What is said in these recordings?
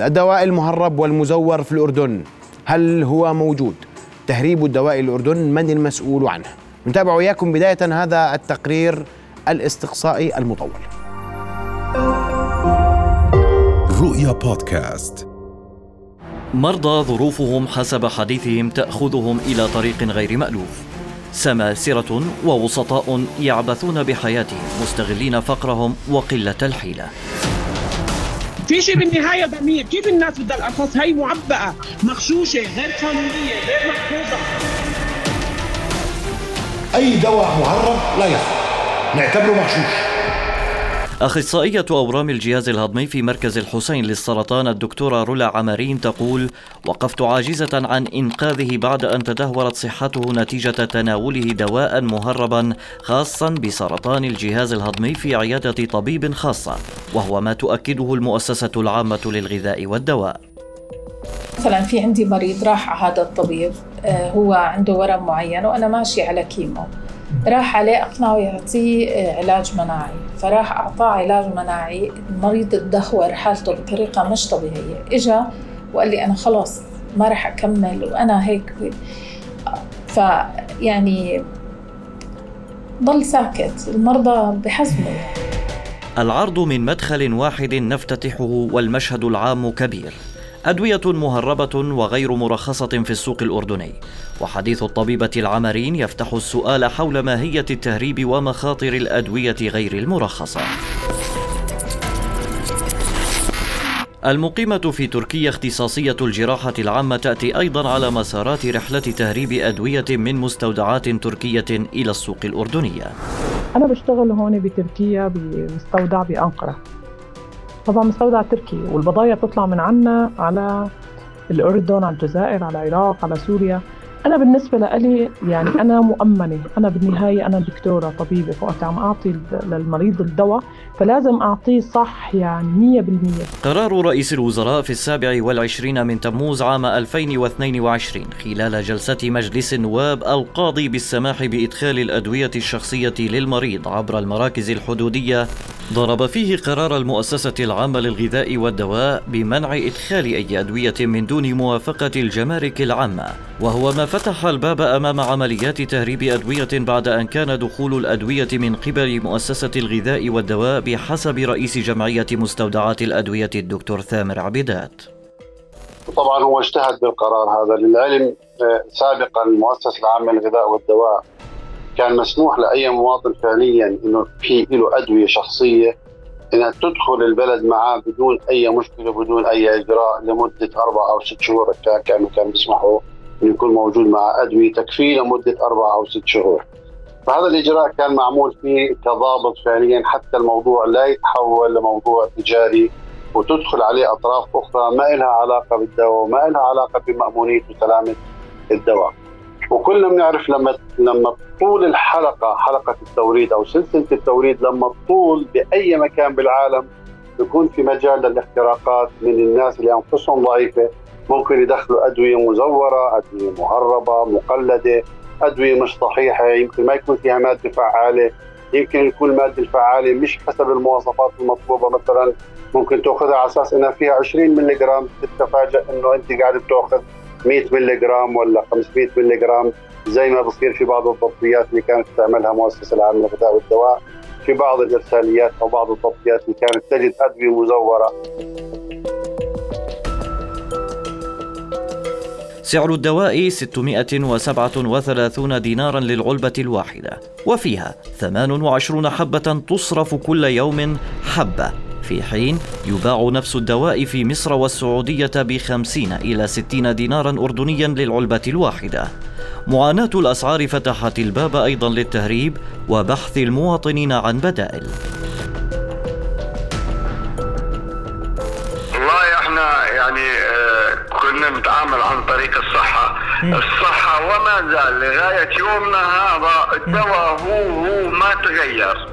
الدواء المهرب والمزور في الأردن. هل هو موجود؟ تهريب الدواء الأردن من المسؤول عنه؟ نتابع إياكم بداية هذا التقرير الاستقصائي المطول. رؤيا بودكاست. مرضى ظروفهم حسب حديثهم تأخذهم إلى طريق غير مألوف. سماسرة ووسطاء يعبثون بحياتهم مستغلين فقرهم وقلة الحيلة. في شيء بالنهاية ضمير. كيف الناس بدها الأرخص؟ هي معبأة مغشوشة غير قانونية غير محفوظة. أي دواء مهرب لا يصلح نعتبره مغشوش. أخصائية أورام الجهاز الهضمي في مركز الحسين للسرطان الدكتورة رولا عمارين تقول وقفت عاجزة عن إنقاذه بعد أن تدهورت صحته نتيجة تناوله دواء مهربا خاصا بسرطان الجهاز الهضمي في عيادة طبيب خاصة وهو ما تؤكده المؤسسة العامة للغذاء والدواء. مثلا في عندي مريض راح على هذا الطبيب آه، هو عنده ورم معين وأنا ماشي على كيمو. راح عليه أقنعه يعطيه آه، علاج مناعي. فراح أعطاه علاج مناعي المريض تدهور حالته بطريقة مش طبيعية. إجا وقال لي أنا خلاص ما راح أكمل وأنا هيك. فيعني ضل ساكت المرضى بحزنوا العرض من مدخل واحد نفتتحه والمشهد العام كبير. أدوية مهربة وغير مرخصة في السوق الأردني. وحديث الطبيبة العمرين يفتح السؤال حول ماهية التهريب ومخاطر الأدوية غير المرخصة. المقيمة في تركيا اختصاصية الجراحة العامة تأتي أيضا على مسارات رحلة تهريب أدوية من مستودعات تركية إلى السوق الأردنية. أنا بشتغل هون بتركيا بمستودع بأنقرة. طبعا مستودع تركي والبضايع بتطلع من عنا على الأردن على الجزائر على العراق على سوريا. أنا بالنسبة لي يعني أنا مؤمنة أنا بالنهاية أنا دكتورة طبيبة فوقت عم أعطي للمريض الدواء فلازم أعطيه صح يعني مية بالمية. قرار رئيس الوزراء في السابع والعشرين من تموز عام 2022 خلال جلسة مجلس النواب القاضي بالسماح بإدخال الأدوية الشخصية للمريض عبر المراكز الحدودية ضرب فيه قرار المؤسسة العامة للغذاء والدواء بمنع إدخال أي أدوية من دون موافقة الجمارك العامة. وهو ما فتح الباب أمام عمليات تهريب أدوية بعد أن كان دخول الأدوية من قبل مؤسسة الغذاء والدواء بحسب رئيس جمعية مستودعات الأدوية الدكتور ثامر عبيدات طبعا هو اجتهد بالقرار هذا للعلم آه، سابقا المؤسسة العامة للغذاء والدواء كان مسموح لأي مواطن فعليا إنه في له أدوية شخصية إنها تدخل البلد معاه بدون أي مشكلة بدون أي إجراء لمدة أربع أو ست شهور كانوا كان بيسمحوا إنه يكون موجود مع ادويه تكفيه لمدة أربع أو ست شهور. فهذا الإجراء كان معمول فيه كضابط فعليا حتى الموضوع لا يتحول لموضوع تجاري وتدخل عليه أطراف أخرى ما لها علاقة بالدواء وما لها علاقة بمأمونية وسلامة الدواء. وكلنا بنعرف لما لما طول الحلقة حلقة التوريد أو سلسلة التوريد لما تطول بأي مكان بالعالم بيكون في مجال للاختراقات من الناس اللي أنفسهم ضعيفة ممكن يدخلوا أدوية مزورة، أدوية مهربة، مقلدة، أدوية مش صحيحة، يمكن ما يكون فيها مادة فعالة، يمكن يكون الماده الفعالة مش حسب المواصفات المطلوبة. مثلا ممكن تأخذها على أساس إنها فيها 20 ملي جرام تتفاجئ إنه أنت قاعد بتأخذ 100 ملي جرام ولا 500 ملي جرام زي ما بصير في بعض التطبيقات اللي كانت تعملها المؤسسه العامه للغذاء والدواء في بعض الإرساليات أو بعض التطبيقات اللي كانت تجد أدوية مزورة. سعر الدواء 637 دينارا للعلبة الواحدة وفيها 28 حبة تصرف كل يوم حبة. في حين يباع نفس الدواء في مصر والسعودية بخمسين إلى ستين دينارا أردنيا للعلبة الواحدة. معاناة الأسعار فتحت الباب أيضا للتهريب وبحث المواطنين عن بدائل. والله إحنا يعني آه، كنا نتعامل عن طريق الصحة. الصحة وما زال لغاية يومنا هذا الدواء هو هو ما تغير.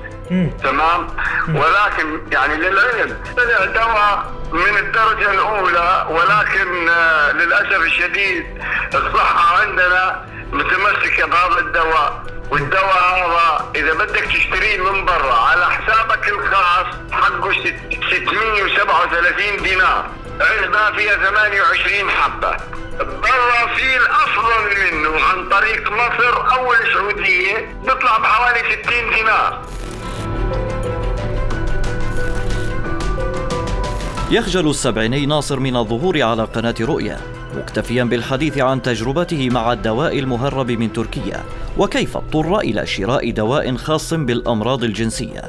تمام؟ ولكن يعني للعلم طلع دواء من الدرجة الأولى ولكن آه، للأسف الشديد الصحة عندنا متمسكة بهذا الدواء. والدواء هذا إذا بدك تشتريه من برا على حسابك الخاص حقه ست- 637 دينار. علبة فيها 28 حبة. برا في الأفضل منه عن طريق مصر أو السعودية بيطلع بحوالي 60 دينار. يخجل السبعيني ناصر من الظهور على قناة رؤيا. مكتفيا بالحديث عن تجربته مع الدواء المهرب من تركيا وكيف اضطر إلى شراء دواء خاص بالأمراض الجنسية.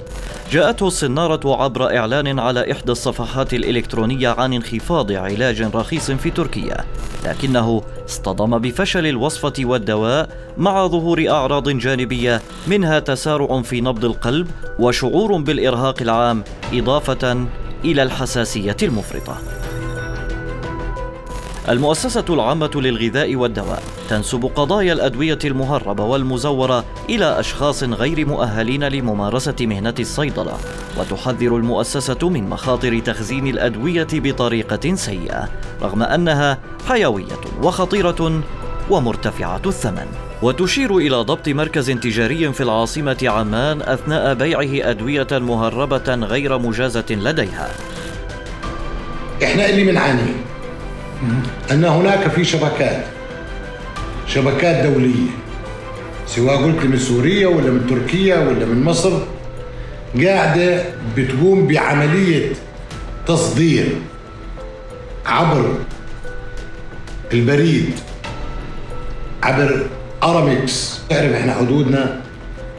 جاءته السنارة عبر إعلان على إحدى الصفحات الإلكترونية عن انخفاض علاج رخيص في تركيا لكنه اصطدم بفشل الوصفة والدواء مع ظهور أعراض جانبية منها تسارع في نبض القلب وشعور بالإرهاق العام إضافة إلى الحساسية المفرطة. المؤسسة العامة للغذاء والدواء تنسب قضايا الأدوية المهربة والمزورة إلى أشخاص غير مؤهلين لممارسة مهنة الصيدلة، وتحذر المؤسسة من مخاطر تخزين الأدوية بطريقة سيئة، رغم أنها حيوية وخطيرة ومرتفعة الثمن. وتشير إلى ضبط مركز تجاري في العاصمة عمان أثناء بيعه أدوية مهربة غير مجازة لديها. إحنا اللي بنعاني أن هناك في شبكات شبكات دولية سواء قلت من سوريا ولا من تركيا ولا من مصر قاعدة بتقوم بعملية تصدير عبر البريد عبر أرامكس. تعرف إحنا حدودنا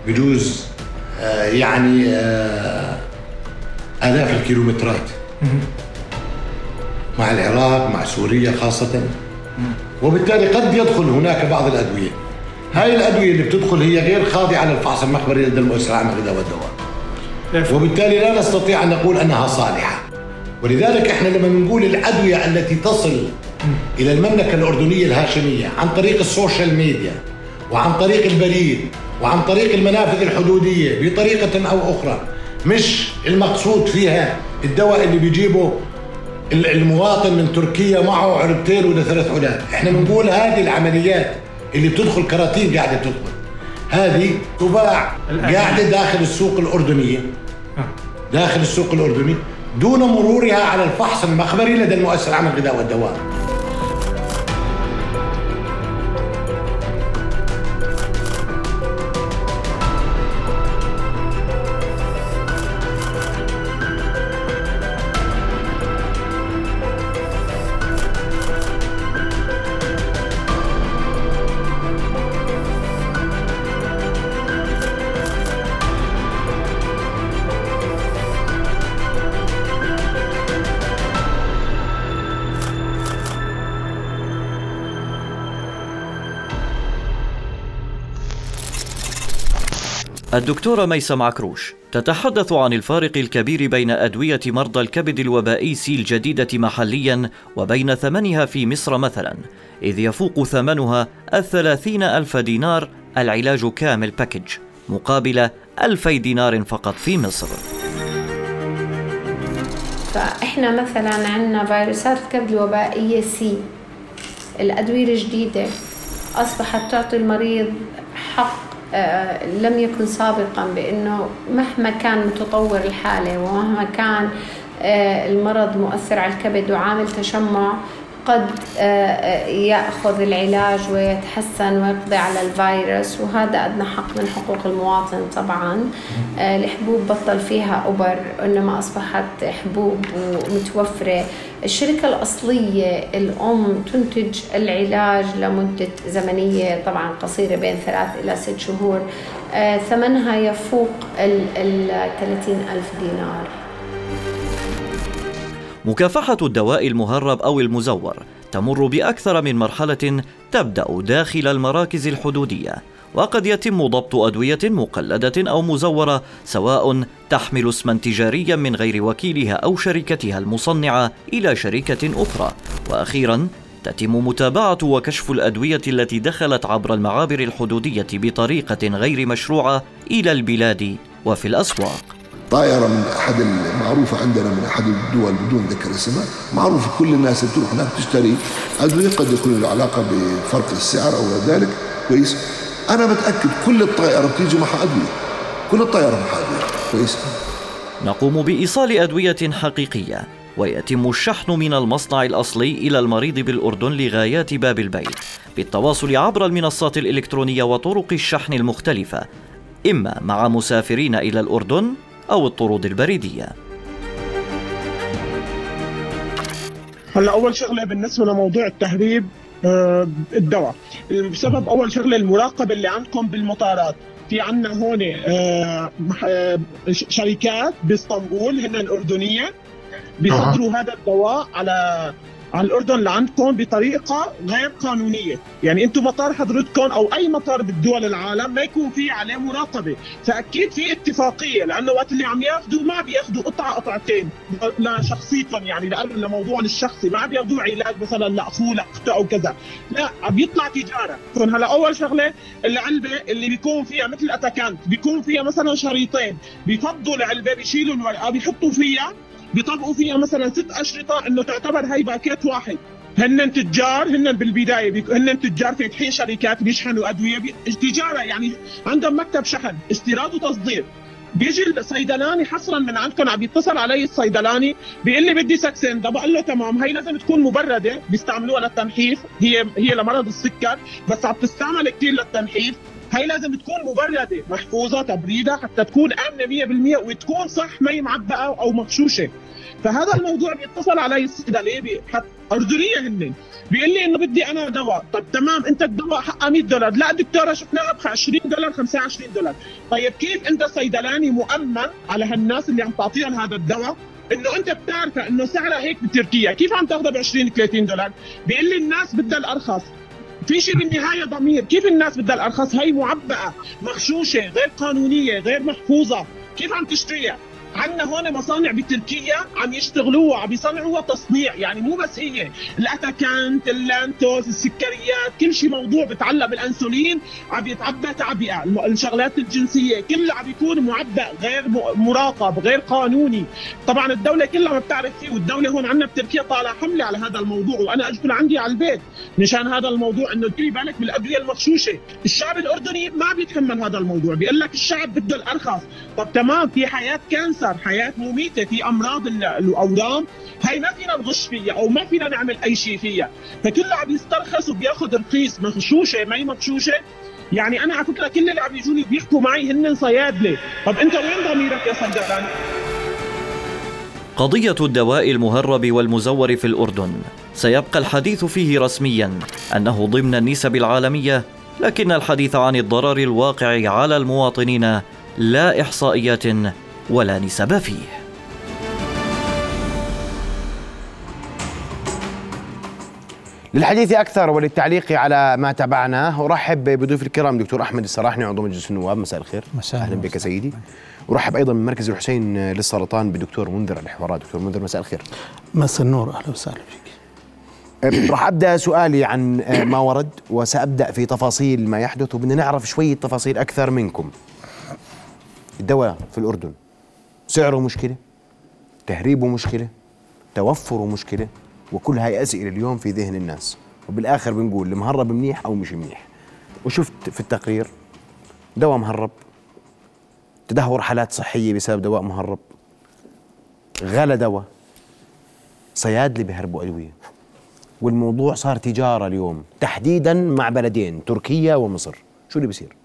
بجوز آه يعني آه آلاف الكيلومترات. مع العراق مع سوريا خاصة. وبالتالي قد يدخل هناك بعض الأدوية. هاي الأدوية اللي بتدخل هي غير خاضعة للفحص المخبري لدى المؤسسة العامة للغذاء والدواء. وبالتالي لا نستطيع أن نقول أنها صالحة. ولذلك إحنا لما نقول الأدوية التي تصل إلى المملكة الأردنية الهاشمية عن طريق ال social media وعن طريق البريد وعن طريق المنافذ الحدودية بطريقة أو أخرى مش المقصود فيها الدواء اللي بيجيبه المواطن من تركيا معه علبتين ولا ثلاث علب إحنا بنقول هذه العمليات اللي بتدخل كراتين قاعدة تدخل. هذه تباع قاعدة داخل السوق الأردنية. داخل السوق الأردني دون مرورها على الفحص المخبري لدى المؤسسة العامة للغذاء والدواء. الدكتورة ميسم عكروش تتحدث عن الفارق الكبير بين أدوية مرضى الكبد الوبائي سي الجديدة محليا وبين ثمنها في مصر مثلا إذ يفوق ثمنها الثلاثين ألف دينار العلاج كامل package مقابل ألفي دينار فقط في مصر. فإحنا مثلا عندنا فيروسات الكبد الوبائية سي الأدوية الجديدة أصبحت تعطي المريض حق لم يكن سابقا بأنه مهما كان متطور الحالة ومهما كان آه، المرض مؤثر على الكبد وعامل تشمع قد آه، يأخذ العلاج ويتحسن ويقضي على الفيروس وهذا أدنى حق من حقوق المواطن طبعا. الحبوب بطل فيها أبر إنما أصبحت حبوب ومتوفرة. الشركة الأصلية الأم تنتج العلاج لمدة زمنية طبعا قصيرة بين ثلاث إلى ست شهور. آه ثمنها يفوق ال 30 ألف دينار. مكافحة الدواء المهرب أو المزور تمر بأكثر من مرحلة تبدأ داخل المراكز الحدودية وقد يتم ضبط أدوية مقلدة أو مزورة سواء تحمل اسما تجاريا من غير وكيلها أو شركتها المصنعة إلى شركة أخرى. وأخيرا تتم متابعة وكشف الأدوية التي دخلت عبر المعابر الحدودية بطريقة غير مشروعة إلى البلاد وفي الأسواق. طائرة من أحد المعروفة عندنا من أحد الدول بدون ذكر اسمها معروف كل الناس اللي تروح هناك تشتري. أدوية قد يكون له علاقة بفرق السعر أو ذلك. كويس. أنا متأكد كل الطائرة بتيجي معها أدوية. كل الطائرة معها أدوية. كويس. نقوم بإيصال أدوية حقيقية ويتم الشحن من المصنع الأصلي إلى المريض بالأردن لغايات باب البيت بالتواصل عبر المنصات الإلكترونية وطرق الشحن المختلفة. إما مع مسافرين إلى الأردن أو الطرود البريدية. هلا أول شغلة بالنسبة لموضوع التهريب آه، الدواء. بسبب أول شغلة المراقبة اللي عندكم بالمطارات. في عندنا هون آه، مح- آه، شركات باسطنبول هن الأردنية بيصدروا هذا الدواء على على الأردن لعندكم بطريقة غير قانونية، يعني أنتم مطار حضرتكم أو أي مطار بدول العالم ما يكون في عليه مراقبه، فأكيد في اتفاقية لأنه وقت اللي عم ياخذوا ما بياخذوا قطعة قطعتين لشخصيتهم يعني لأنه لموضوع الشخصي. ما بياخذوا علاج مثلا لأخوه لأخته أو كذا، لا عم يطلع تجارة، هلا أول شغلة العلبة اللي بيكون فيها مثل اتاكانت بيكون فيها مثلا شريطين، بيفضوا العلبة بيشيلوا الورقة بيحطوا فيها بيطبقوا فيها مثلا ست أشرطة إنه تعتبر هي باكيت واحد. هن تجار هن بالبداية بيك- هن تجار فاتحين شركات بيشحنوا أدوية بي... تجارة يعني عندهم مكتب شحن استيراد وتصدير. بيجي الصيدلاني حصرا من عندكم عم يتصل علي الصيدلاني بيقول لي بدي سكسين. ده بقول له تمام هي لازم تكون مبردة بيستعملوها للتنحيف. هي هي لمرض السكر بس عم تستعمل كثير للتنحيف. هي لازم تكون مبرده محفوظة تبريدها حتى تكون آمنة 100% وتكون صح ما معبأه أو مغشوشة. فهذا الموضوع بيتصل علي الصيدليه اردنيه هن. بيقول لي إنه بدي أنا دواء. طب تمام أنت الدواء حقه 100 دولار. لا دكتورة شفناها ب 20 دولار 25 دولار. طيب كيف أنت صيدلاني مؤمن على هالناس اللي عم تعطيهم هذا الدواء؟ إنه أنت بتعرفه إنه سعرها هيك بتركيا. كيف عم تاخذها ب 20 30 دولار؟ بيقول لي الناس بدها الأرخص. في شيء بالنهايه ضمير. كيف الناس بدها الأرخص؟ هي معبأة مغشوشة غير قانونية غير محفوظة. كيف عم تشتريها؟ عندنا هون مصانع بتركيا عم يشتغلوها عم يصنعوها تصنيع يعني مو بس هي. الأتاكانت اللانتوس السكريات كل شيء موضوع بتعلق بالأنسولين عم يتعبى تعبئة. الشغلات الجنسية كله عم يكون معبأ غير مراقب غير قانوني. طبعا الدولة كلها ما بتعرف فيه والدولة هون عندنا بتركيا طالع حملة على هذا الموضوع وأنا أجبر عندي على البيت مشان هذا الموضوع إنه ديري بالك بالأدوية المغشوشة. الشعب الأردني ما بيتحمل هذا الموضوع بيقول لك الشعب بده الأرخص. طب تمام في حياة كانسر حياة مميتة في أمراض ال- الأورام. هي ما فينا نغش فيها أو ما فينا نعمل أي شيء فيها. فكله عم يسترخص وبياخذ رخيص مغشوشة ما هي مغشوشة. يعني أنا على فكرة كل اللي عم يجوني بيحكوا معي هن صيادلة. طب أنت وين ضميرك يا صيدلاني قضية الدواء المهرب والمزور في الأردن. سيبقى الحديث فيه رسميا أنه ضمن النسب العالمية لكن الحديث عن الضرر الواقع على المواطنين لا إحصائيات ولا نسب فيه. للحديث أكثر وللتعليق على ما تابعناه أرحب بضيوف الكرام دكتور أحمد السراحني عضو مجلس النواب. مساء الخير. مساء أهلا بك سيدي. أرحب أيضا من مركز الحسين للسرطان بدكتور منذر الحوارات. دكتور منذر مساء الخير. مساء النور. أهلا وسهلا فيك. راح أبدأ سؤالي عن ما ورد وسأبدأ في تفاصيل ما يحدث وبدنا نعرف شوية تفاصيل أكثر منكم. الدواء في الأردن. سعره مشكلة تهريبه مشكلة توفره مشكلة وكل هاي أسئلة اليوم في ذهن الناس. وبالآخر بنقول المهرب منيح أو مش منيح. وشفت في التقرير دواء مهرب تدهور حالات صحية بسبب دواء مهرب غلى دواء صيادله بيهربوا أدوية. والموضوع صار تجارة اليوم تحديدا مع بلدين تركيا ومصر. شو اللي بيصير؟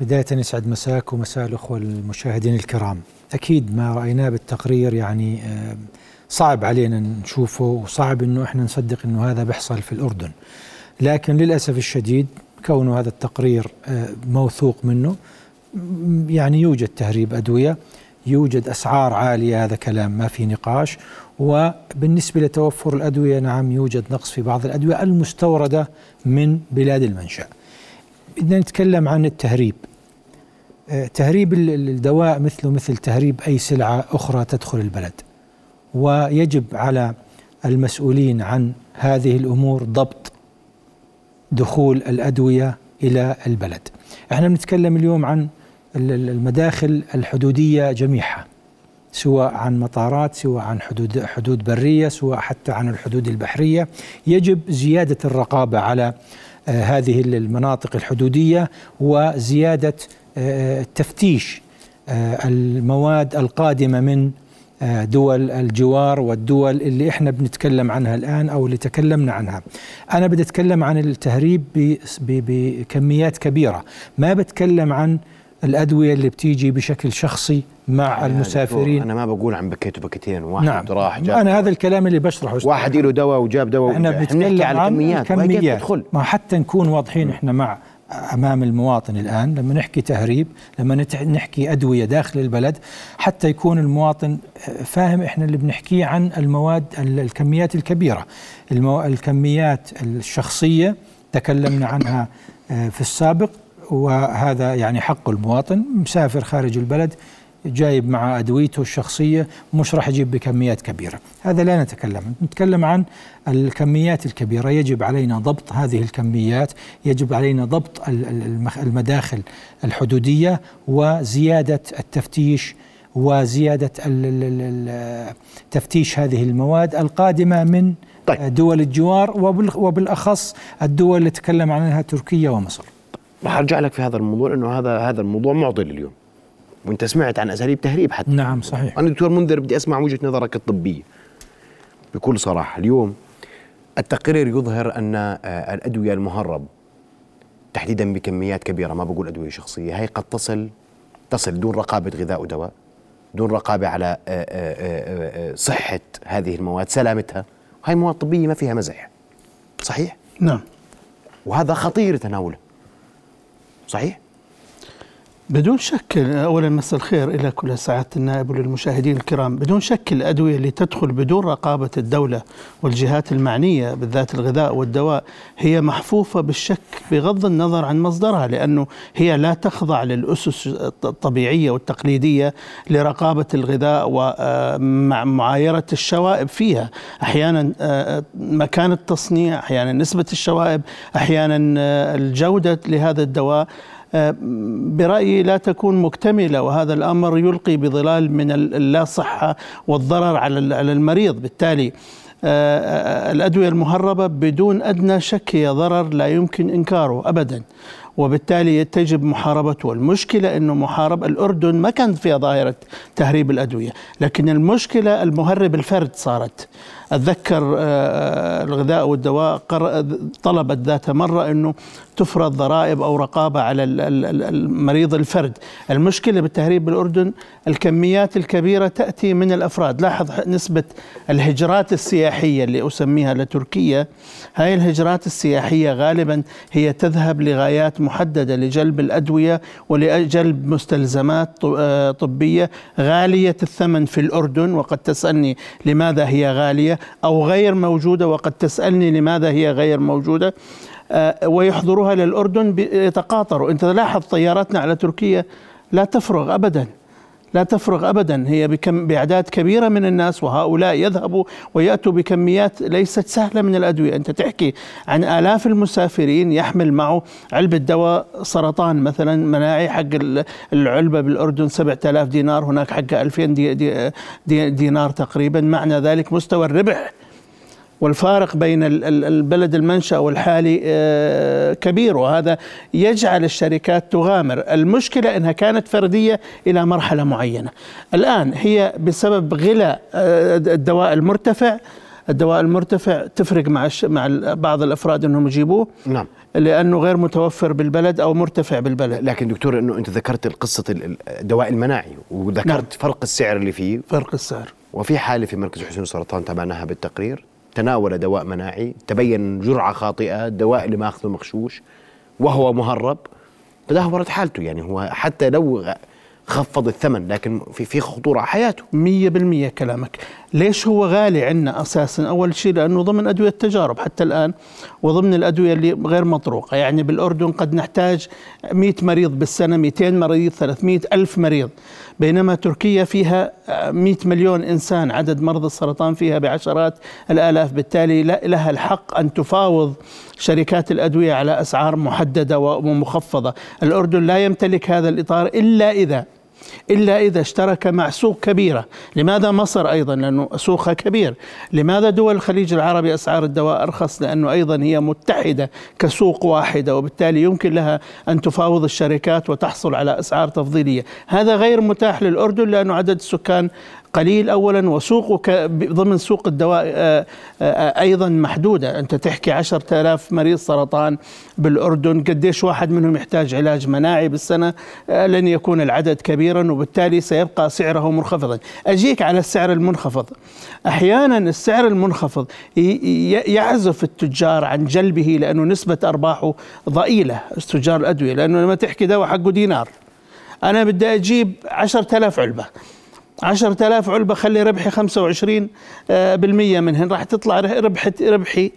بداية يسعد مساك ومساء الأخوة المشاهدين الكرام. أكيد ما رأيناه بالتقرير يعني آه، صعب علينا نشوفه وصعب أنه إحنا نصدق أنه هذا بيحصل في الأردن. لكن للأسف الشديد كونه هذا التقرير آه، موثوق منه يعني يوجد تهريب أدوية يوجد أسعار عالية هذا كلام ما في نقاش. وبالنسبة لتوفر الأدوية نعم يوجد نقص في بعض الأدوية المستوردة من بلاد المنشأ. بدنا نتكلم عن التهريب. آه، تهريب ال- ال- الدواء مثله مثل تهريب أي سلعة أخرى تدخل البلد. ويجب على المسؤولين عن هذه الأمور ضبط دخول الأدوية إلى البلد. إحنا بنتكلم اليوم عن ال- ال- المداخل الحدودية جميعها سواء عن مطارات سواء عن حدود حدود برية سواء حتى عن الحدود البحرية. يجب زيادة الرقابة على هذه المناطق الحدودية وزيادة آه، التفتيش آه، المواد القادمة من آه، دول الجوار والدول اللي إحنا بنتكلم عنها الآن أو اللي تكلمنا عنها. أنا بدي أتكلم عن التهريب بكميات كبيرة، ما بتكلم عن الأدوية اللي بتيجي بشكل شخصي مع المسافرين. أنا ما بقول عن بكيت وبكيتين واحد نعم. راح جاب أنا هذا الكلام اللي بشرحه واحد له دواء وجاب دواء إحنا. بنتكلم عن كميات. كميات. ما حتى نكون واضحين إحنا مع أمام المواطن الآن لما نحكي تهريب لما نحكي أدوية داخل البلد حتى يكون المواطن فاهم إحنا اللي بنحكيه عن المواد ال- الكميات الكبيرة. المو... الكميات الشخصية تكلمنا عنها آه، في السابق وهذا يعني حق المواطن. مسافر خارج البلد جايب مع أدويته الشخصية مش راح يجيب بكميات كبيرة، هذا لا نتكلم، نتكلم عن الكميات الكبيرة، يجب علينا ضبط هذه الكميات، يجب علينا ضبط المداخل الحدودية وزيادة التفتيش وزيادة تفتيش هذه المواد القادمة من طيب. دول الجوار وبال- وبالأخص الدول اللي تكلم عنها تركيا ومصر. راح أرجع لك في هذا الموضوع لأنه هذا هذا الموضوع معضل اليوم وانت سمعت عن أساليب تهريب حتى. نعم صحيح. أنا دكتور منذر بدي أسمع وجهة نظرك الطبية. بكل صراحة اليوم التقرير يظهر أن آه، الأدوية المهرب تحديدا بكميات كبيرة ما بقول أدوية شخصية. هي قد تصل تصل دون رقابة غذاء ودواء دون رقابة على آه، آه، صحة هذه المواد سلامتها. هاي مواد طبية ما فيها مزح. صحيح؟ نعم. وهذا خطير تناوله. صحيح؟ بدون شك اولا مساء الخير إلى كل سعاده النائب وللمشاهدين الكرام، بدون شك الأدوية اللي تدخل بدون رقابة الدولة والجهات المعنية بالذات الغذاء والدواء هي محفوفة بالشك بغض النظر عن مصدرها لأنه هي لا تخضع للأسس الطبيعية والتقليدية لرقابة الغذاء ومع معايرة الشوائب فيها، أحيانا آه، مكان التصنيع، أحيانا نسبة الشوائب، أحيانا آه، الجودة لهذا الدواء. برأيي لا تكون مكتملة وهذا الأمر يلقي بظلال من اللا صحة والضرر على المريض. بالتالي آه، الأدوية المهربة بدون أدنى شك هي ضرر لا يمكن إنكاره أبدا. وبالتالي تجب محاربته. المشكلة أنه محارب الأردن ما كانت فيها ظاهرة تهريب الأدوية لكن المشكلة المهرب الفرد صارت. أتذكر آه، الغذاء والدواء طلبت ذات مرة أنه تفرض ضرائب أو رقابة على ال- ال- ال- المريض الفرد. المشكلة بالتهريب بالأردن الكميات الكبيرة تأتي من الأفراد. لاحظ نسبة الهجرات السياحية اللي أسميها لتركيا. هاي الهجرات السياحية غالبا هي تذهب لغايات محددة لجلب الأدوية ولجلب مستلزمات آه، طبية. غالية الثمن في الأردن وقد تسألني لماذا هي غالية أو غير موجودة وقد تسألني لماذا هي غير موجودة. ويحضروها للأردن يتقاطروا. أنت لاحظ طياراتنا على تركيا لا تفرغ أبدا. لا تفرغ ابدا. هي بكم بإعداد كبيرة من الناس وهؤلاء يذهبوا ويأتوا بكميات ليست سهلة من الأدوية، أنت تحكي عن آلاف المسافرين يحمل معه علبه دواء سرطان مثلا مناعي حق ال- العلبة بالأردن 7000 دينار هناك حقها 2000 دي دي دي دينار تقريبا، معنى ذلك مستوى الربح والفارق بين ال- ال- البلد المنشأ والحالي آه، كبير وهذا يجعل الشركات تغامر. المشكلة أنها كانت فردية إلى مرحلة معينة. الآن هي بسبب غلاء آه، الدواء المرتفع. الدواء المرتفع تفرق مع مع بعض الأفراد إنهم يجيبوه. نعم. لأنه غير متوفر بالبلد أو مرتفع بالبلد. لكن دكتور إنه أنت ذكرت قصه ال- ال- الدواء المناعي وذكرت نعم. نعم. فرق السعر اللي فيه. فرق السعر. وفي حالة في مركز حسين السرطان تابعناها بالتقرير. تناول دواء مناعي تبين جرعة خاطئة الدواء اللي ماخذه مغشوش وهو مهرب. تدهورت حالته يعني هو حتى لو خفض الثمن لكن في في خطورة على حياته. مية بالمية كلامك. ليش هو غالي عندنا أساسا؟ أول شيء لأنه ضمن أدوية التجارب حتى الآن وضمن الأدوية اللي غير مطروقة. يعني بالأردن قد نحتاج 100 مريض بالسنة 200 مريض 300 ألف مريض. بينما تركيا فيها 100 مليون إنسان عدد مرضى السرطان فيها بعشرات الآلاف. بالتالي لها الحق أن تفاوض شركات الأدوية على أسعار محددة ومخفضة. الأردن لا يمتلك هذا الإطار إلا إذا إلا إذا اشترك مع سوق كبيرة. لماذا مصر أيضا؟ لأنه سوقها كبير. لماذا دول الخليج العربي أسعار الدواء أرخص؟ لأنه أيضا هي متحدة كسوق واحدة وبالتالي يمكن لها أن تفاوض الشركات وتحصل على أسعار تفضيلية. هذا غير متاح للأردن لأنه عدد السكان قليل اولا وسوقه ك- ضمن سوق الدواء آه، آه، أيضا محدودة. أنت تحكي 10000 مريض سرطان بالأردن قديش واحد منهم يحتاج علاج مناعي بالسنة؟ آه، لن يكون العدد كبيرا وبالتالي سيبقى سعره منخفضا. أجيك على السعر المنخفض. أحيانا السعر المنخفض يعزف التجار عن جلبه لأنه نسبة أرباحه ضئيلة تجار الأدوية لأنه لما تحكي دواء حقه دينار. أنا بدي أجيب 10000 علبة. 10000 علبة خلي ربحي 25 آه، بالمية منهن. راح تطلع ربحة ربحي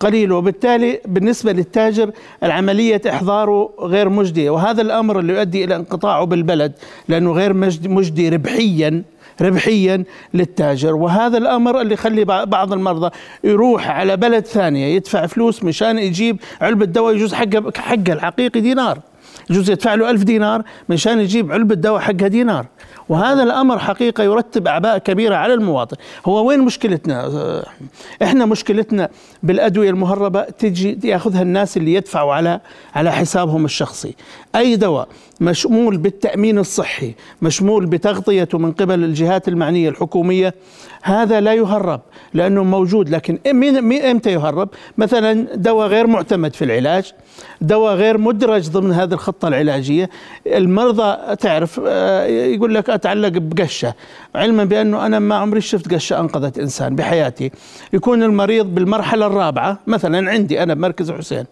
قليل. وبالتالي بالنسبة للتاجر العملية إحضاره غير مجدية. وهذا الأمر اللي يؤدي إلى انقطاعه بالبلد لأنه غير مجدي, ربحيا ربحيا للتاجر. وهذا الأمر اللي يخلي بع- بعض المرضى يروح على بلد ثانية يدفع فلوس مشان يجيب علبة دواء يجوز حقها حقها الحقيقي دينار. يجوز يدفع له ألف دينار مشان يجيب علبة دواء حقها دينار. وهذا الأمر حقيقة يرتب أعباء كبيرة على المواطن. هو وين مشكلتنا؟ آه، إحنا مشكلتنا بالأدوية المهربة تجي يأخذها الناس اللي يدفعوا على على حسابهم الشخصي. أي دواء مشمول بالتأمين الصحي مشمول بتغطيته من قبل الجهات المعنية الحكومية هذا لا يهرب لأنه موجود لكن إمتى يهرب؟ مثلا دواء غير معتمد في العلاج دواء غير مدرج ضمن هذه الخطة العلاجية المرضى تعرف آه، يقول لك أتعلق بقشة علما بأنه أنا ما عمري شفت قشة أنقذت إنسان بحياتي يكون المريض بالمرحلة الرابعة مثلا عندي أنا بمركز حسين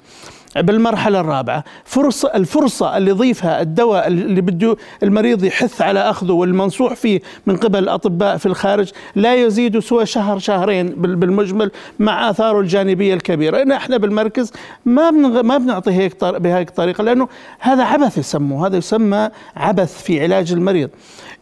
بالمرحلة الرابعة فرصة الفرصة اللي يضيفها الدواء اللي بده المريض يحث على أخذه والمنصوح فيه من قبل الأطباء في الخارج لا يزيد سوى شهر شهرين بال- بالمجمل مع آثاره الجانبية الكبيرة إن إحنا بالمركز ما. ما بنعطي هيك. بهيك الطريقة لأنه هذا عبث يسموه هذا يسمى عبث في علاج المريض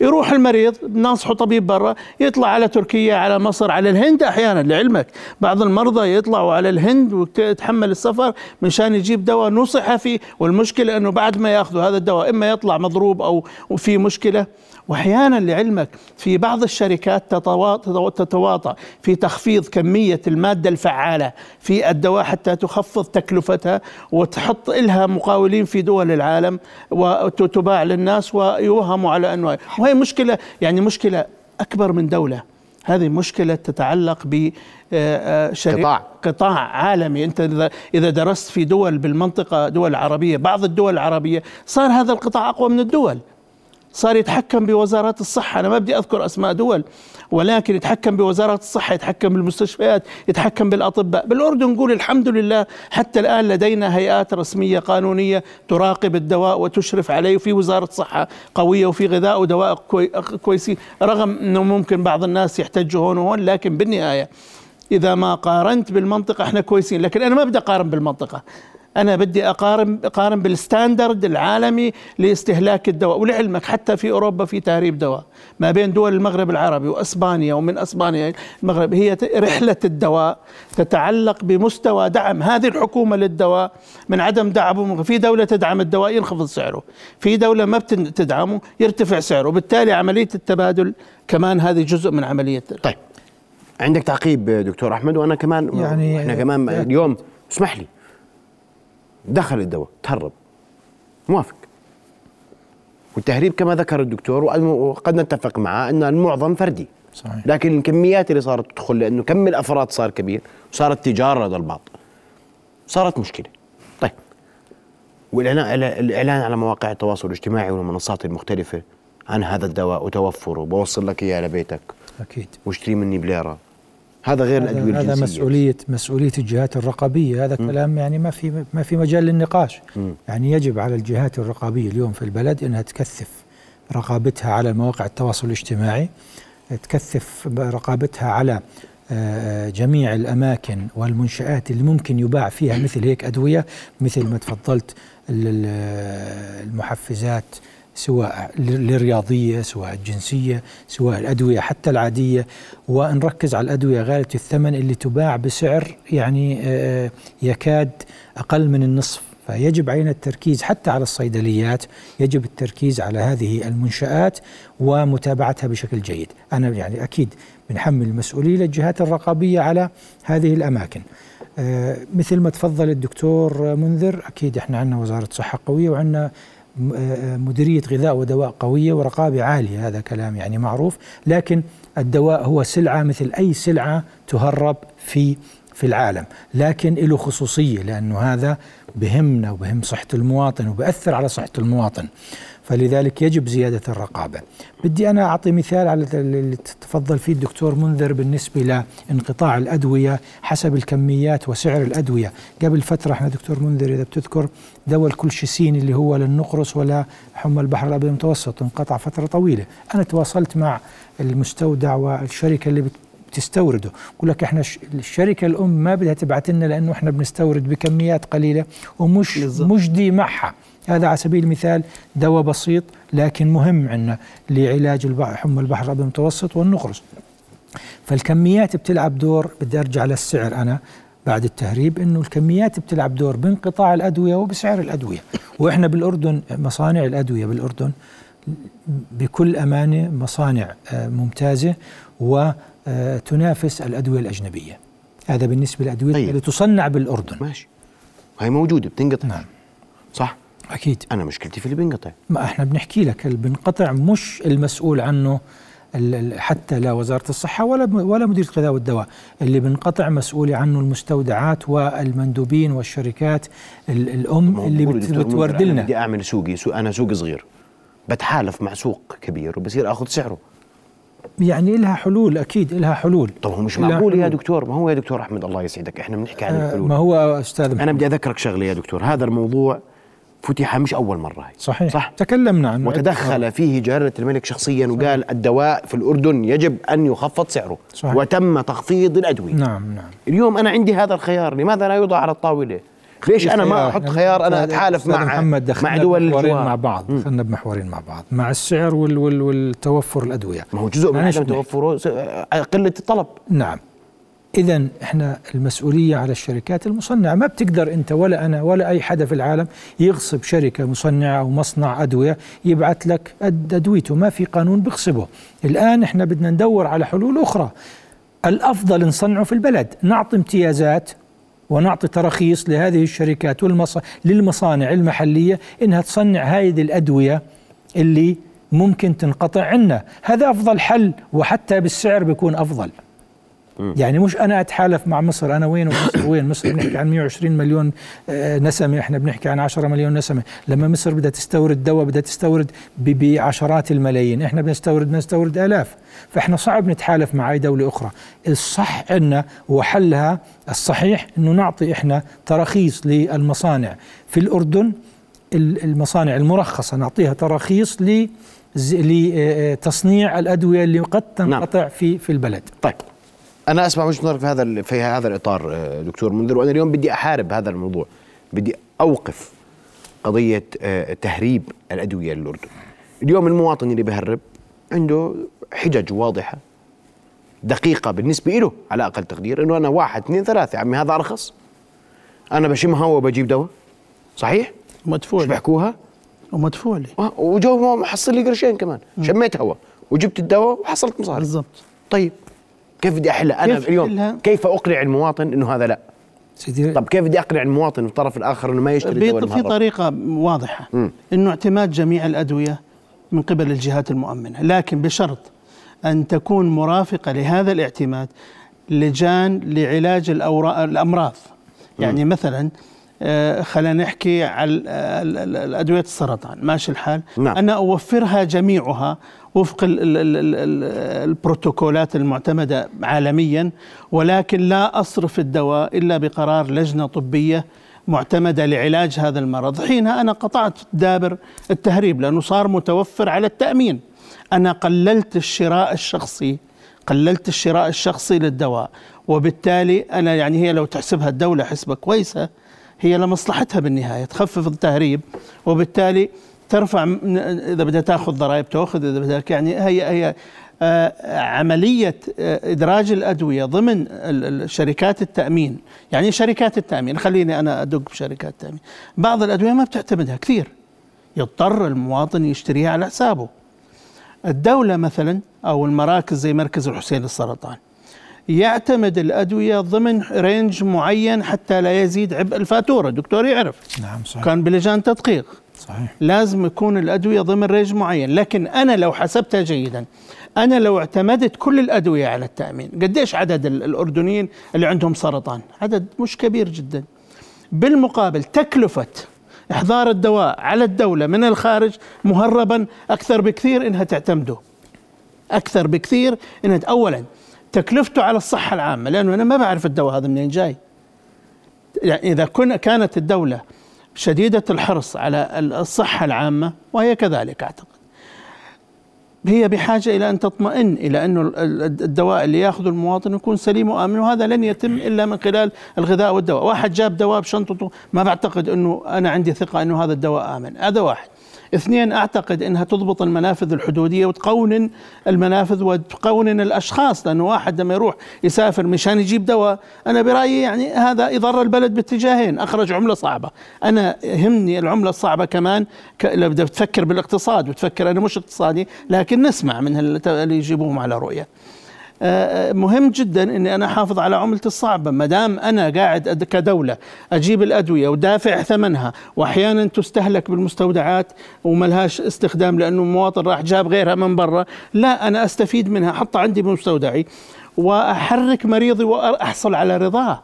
يروح المريض ناصحه طبيب برا يطلع على تركيا على مصر على الهند أحيانا لعلمك. بعض المرضى يطلعوا على الهند ويتحمل السفر مشان يجيب دواء نصح فيه والمشكلة إنه بعد ما يأخذوا هذا الدواء إما يطلع مضروب أو في مشكلة. وأحيانا لعلمك في بعض الشركات تتوا- تتواطأ في تخفيض كمية المادة الفعالة في الدواء حتى تخفض تكلفتها وتحط لها مقاولين في دول العالم وتباع للناس ويوهموا على انه وهي مشكلة يعني مشكلة أكبر من دولة. هذه مشكلة تتعلق ب آه، آه، قطاع. قطاع عالمي. أنت إذا- إذا درست في دول بالمنطقة دول عربية بعض الدول العربية صار هذا القطاع أقوى من الدول. صار يتحكم بوزارات الصحة. أنا ما بدي أذكر أسماء دول ولكن يتحكم بوزارات الصحة يتحكم بالمستشفيات يتحكم بالأطباء. بالأردن نقول الحمد لله حتى الآن لدينا هيئات رسمية قانونية تراقب الدواء وتشرف عليه وفي وزارة صحة قوية وفي غذاء ودواء كوي كويسين. رغم أنه ممكن بعض الناس يحتجوا هون وهون لكن بالنهاية إذا ما قارنت بالمنطقة إحنا كويسين. لكن أنا ما بدي أقارن بالمنطقة. أنا بدي أقارن أقارن بالستاندرد العالمي لاستهلاك الدواء ولعلمك حتى في أوروبا في تهريب دواء. ما بين دول المغرب العربي وأسبانيا ومن أسبانيا المغرب هي رحلة الدواء تتعلق بمستوى دعم هذه الحكومة للدواء من عدم دعمه. في دولة تدعم الدواء ينخفض سعره في دولة ما بتدعمه يرتفع سعره. بالتالي عملية التبادل كمان هذه جزء من عملية طيب. عندك تعقيب دكتور أحمد؟ وأنا كمان يعني- إحنا كمان اليوم اسمح لي. دخل الدواء تهرب. موافق. والتهريب كما ذكر الدكتور وقد نتفق معه أن المعظم فردي. صحيح. لكن الكميات اللي صارت تدخل لأنه كم الأفراد صار كبير وصارت تجارة لدى البعض. صارت مشكلة. طيب. والاعلان الإعلان على مواقع التواصل الاجتماعي والمنصات المختلفة عن هذا الدواء وتوفره بوصل لك إياه لبيتك. أكيد. واشتري مني بليرة. هذا غير الأدوية هذا, هذا الجنسية مسؤوليه مسؤولية الجهات الرقابية هذا م. كلام يعني ما في ما في مجال للنقاش م. يعني يجب على الجهات الرقابية اليوم في البلد إنها تكثف رقابتها على مواقع التواصل الاجتماعي تكثف رقابتها على آه، جميع الأماكن والمنشآت اللي ممكن يباع فيها مثل هيك أدوية مثل ما تفضلت ال- ال- المحفزات سواء للرياضية سواء الجنسية سواء الأدوية حتى العادية. ونركز على الأدوية غاليه الثمن اللي تباع بسعر يعني آه، يكاد أقل من النصف. فيجب علينا التركيز حتى على الصيدليات يجب التركيز على هذه المنشآت ومتابعتها بشكل جيد. أنا يعني أكيد بنحمل المسؤولية للجهات الرقابية على هذه الأماكن. آه، مثل ما تفضل الدكتور منذر أكيد إحنا عندنا وزارة صحة قوية وعندنا آه، مديرية غذاء ودواء قوية ورقابة عالية هذا كلام يعني معروف. لكن الدواء هو سلعة مثل أي سلعة تهرب في في العالم. لكن له خصوصية لأنه هذا بهمنا وبهم صحة المواطن وبأثر على صحة المواطن. فلذلك يجب زيادة الرقابة. بدي أنا أعطي مثال على اللي تفضل فيه الدكتور منذر بالنسبة لانقطاع الأدوية حسب الكميات وسعر الأدوية. قبل فترة إحنا دكتور منذر إذا بتذكر دواء الكلشيسين اللي هو للنقرس ولا حمى البحر الأبيض المتوسط انقطع فترة طويلة. أنا تواصلت مع المستودع والشركة اللي بتستورده يقول لك إحنا الشركة الأم ما بدها تبعت لنا لأنه إحنا بنستورد بكميات قليلة ومش مجدي معها هذا على سبيل المثال دواء بسيط لكن مهم عندنا لعلاج حمى البحر الأبيض المتوسط والنقرس. فالكميات بتلعب دور بدي أرجع للسعر أنا بعد التهريب إنه الكميات بتلعب دور بانقطاع الأدوية وبسعر الأدوية. وإحنا بالأردن مصانع الأدوية بالأردن بكل أمانة مصانع آه، ممتازة وتنافس الأدوية الأجنبية. هذا بالنسبة للأدوية طيب. اللي تصنع بالأردن. ماشي. هي موجودة بتنقطع. نعم. صح؟ أكيد. أنا مشكلتي في اللي بينقطع. ما إحنا بنحكي لك اللي بنقطع مش المسؤول عنه حتى لا وزارة الصحة ولا ولا مديريه الغذاء والدواء. اللي بنقطع مسؤولي عنه المستودعات والمندوبين والشركات ال- الأم اللي بتورد أنا لنا. بدي أعمل سوقي سوق أنا سوق صغير. بتحالف مع سوق كبير وبصير آخذ سعره. يعني لها حلول أكيد لها حلول. طب هو مش معقول يا. دكتور؟ ما هو يا دكتور أحمد الله يسعدك إحنا بنحكي عن آه، الحلول. ما هو أستاذ أنا بدي أذكرك شغلة يا دكتور هذا الموضوع فتح مش أول مرة هي صحيح. صح؟ تكلمنا عنه وتدخل فيه جلاله الملك شخصيا وقال الدواء في الأردن يجب أن يخفض سعره. صحيح. وتم تخفيض الأدوية. نعم نعم. اليوم أنا عندي هذا الخيار لماذا لا يوضع على الطاولة؟ ليش أنا ما أحط خيار أنا أتحالف مع محمد دخلنا مع دول الجوار. مع بعض دخلنا بمحورين مع بعض مع السعر وال وال والتوفر الأدوية. ما هو جزء من عدم توفره قلة الطلب. نعم. اذا إحنا المسؤولية على الشركات المصنعة. ما بتقدر أنت ولا أنا ولا أي حدا في العالم يغصب شركة مصنعة أو مصنع أدوية يبعث لك أدويته. ما في قانون بيغصبه. الآن إحنا بدنا ندور على حلول أخرى. الأفضل نصنعه في البلد. نعطي امتيازات ونعطي تراخيص لهذه الشركات. للمصانع المحلية إنها تصنع هذه الأدوية اللي ممكن تنقطع عنا هذا أفضل حل وحتى بالسعر بيكون أفضل يعني مش أنا أتحالف مع مصر أنا وين ومصر؟ وين؟ مصر بنحكي عن 120 مليون آه، نسمة إحنا بنحكي عن 10 مليون نسمة. لما مصر بدها تستورد دواء بدها تستورد بعشرات الملايين. إحنا بنستورد بنستورد آلاف. فإحنا صعب نتحالف مع أي دولة أخرى. الصح عندنا وحلها الصحيح إنه نعطي إحنا تراخيص للمصانع. في الأردن ال- المصانع المرخصة نعطيها تراخيص ل لتصنيع الأدوية اللي قد تنقطع في في البلد. طيب. أنا أسمع وجهة نظرك في هذا ال- في هذا الإطار آه، دكتور منذر وأنا اليوم بدي أحارب هذا الموضوع بدي أوقف قضية آه، تهريب الأدوية للأردن. اليوم المواطن اللي بهرب عنده حجج واضحة دقيقة بالنسبة له على أقل تقدير إنه أنا واحد اثنين ثلاثة عمي هذا أرخص. أنا بشمها وبجيب دواء. صحيح؟ مدفوع. مش بحكوها ومدفوع. لي وجو محصل لي قرشين كمان. شميت هوا وجبت الدواء وحصلت مصاري. بالضبط. طيب. كيف بدي أحلها أنا كيف اليوم؟ تحلها؟ كيف أقنع المواطن إنه هذا لا؟ سيدي طب كيف بدي أقنع المواطن في الطرف الآخر إنه ما يشتري بيط- في المهرب طريقة واضحة. مم. إنه اعتماد جميع الأدوية من قبل الجهات المؤمنة. لكن بشرط أن تكون مرافقة لهذا الاعتماد لجان لعلاج الأورا- الأمراض. يعني مثلا آه، خلينا نحكي على آه، الأدوية السرطان ماشي الحال؟ نعم. أنا أوفرها جميعها وفق ال ال ال ال ال البروتوكولات المعتمدة عالميا ولكن لا أصرف الدواء إلا بقرار لجنة طبية معتمدة لعلاج هذا المرض. حينها أنا قطعت دابر التهريب لأنه صار متوفر على التأمين. أنا قللت الشراء الشخصي قللت الشراء الشخصي للدواء وبالتالي أنا يعني هي لو تحسبها الدولة حسبة كويسة هي لمصلحتها بالنهاية تخفف التهريب وبالتالي ترفع إذا بدها تأخذ ضرائب تأخذ إذا بدك يعني هي هي آه، عملية آه، إدراج الأدوية ضمن شركات التأمين. يعني شركات التأمين خليني أنا أدق بشركات التأمين. بعض الأدوية ما بتعتمدها كثير. يضطر المواطن يشتريها على حسابه. الدولة مثلا أو المراكز زي مركز الحسين للسرطان يعتمد الأدوية ضمن range معين حتى لا يزيد عبء الفاتورة. الدكتور يعرف. نعم صحيح. كان بلجان تدقيق. صحيح. لازم يكون الأدوية ضمن range معين. لكن أنا لو حسبتها جيدا أنا لو اعتمدت كل الأدوية على التأمين قديش عدد ال- الأردنيين اللي عندهم سرطان؟ عدد مش كبير جدا. بالمقابل تكلفة إحضار الدواء على الدولة من الخارج مهربا أكثر بكثير إنها تعتمده. أكثر بكثير إنها اولا تكلفته على الصحة العامة لأنه أنا ما بعرف الدواء هذا منين جاي. يعني إذا كنا كانت الدولة شديدة الحرص على الصحة العامة وهي كذلك أعتقد. هي بحاجة إلى أن تطمئن ال- ال- الدواء اللي يأخذه المواطن يكون سليم وآمن وهذا لن يتم إلا من خلال الغذاء والدواء، واحد جاب دواء بشنطته ما بعتقد أنه أنا عندي ثقة أنه هذا الدواء آمن، هذا واحد. اثنين أعتقد إنها تضبط المنافذ الحدودية وتقونن المنافذ وتقونن الأشخاص لأنه واحد لما يروح يسافر مشان يجيب دواء أنا برأيي يعني هذا يضر البلد باتجاهين أخرج عملة صعبة أنا يهمني العملة الصعبة كمان. لو بدك تفكر بالاقتصاد وتفكر أنا مش اقتصادي لكن نسمع من اللي يجيبوهم على رؤية آه، مهم جدا إني أنا أحافظ على عملتي الصعبة. ما دام أنا قاعد كدولة أجيب الأدوية ودافع ثمنها واحيانا تستهلك بالمستودعات وملهاش استخدام لأنه المواطن راح جاب غيرها من برا لا أنا أستفيد منها أحطها عندي بمستودعي وأحرك مريضي وأحصل على رضاه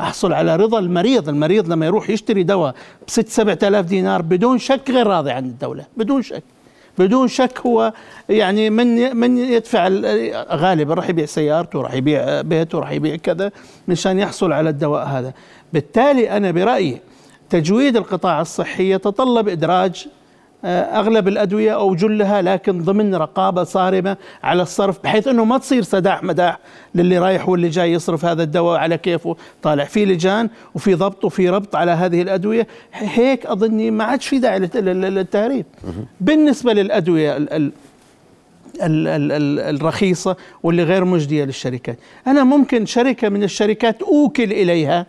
أحصل على رضا المريض. المريض لما يروح يشتري دواء بست سبعة آلاف دينار بدون شك غير راضي عن الدولة بدون شك. بدون شك هو يعني من من يدفع ال- غالبا راح يبيع سيارته راح يبيع بيته راح يبيع كذا مشان يحصل على الدواء هذا. بالتالي أنا برأيي تجويد القطاع الصحي يتطلب إدراج أغلب الأدوية أو جلها لكن ضمن رقابة صارمة على الصرف بحيث إنه ما تصير سداح مداح للي رايح واللي جاي يصرف هذا الدواء على كيفه. طالع في لجان وفي ضبط وفي ربط على هذه الأدوية. هيك أظني ما عادش في داعي للت- لل- للتهريب. بالنسبة للأدوية ال- ال- ال- ال- ال- الرخيصة واللي غير مجدية للشركات. أنا ممكن شركة من الشركات أوكل إليها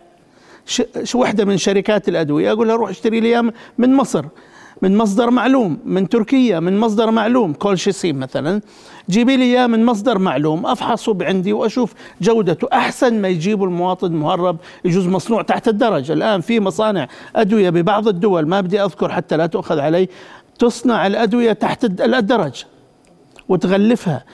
وحده من شركات الأدوية أقول لها روح اشتري لي من مصر. من مصدر معلوم من تركيا من مصدر معلوم كولشيسين مثلا. جيبي لي إياه من مصدر معلوم أفحصه عندي وأشوف جودته أحسن ما يجيبوا المواطن مهرب يجوز مصنوع تحت الدرج الآن في مصانع أدوية ببعض الدول ما بدي أذكر حتى لا تؤخذ علي تصنع الأدوية تحت الد- الدرج وتغلفها.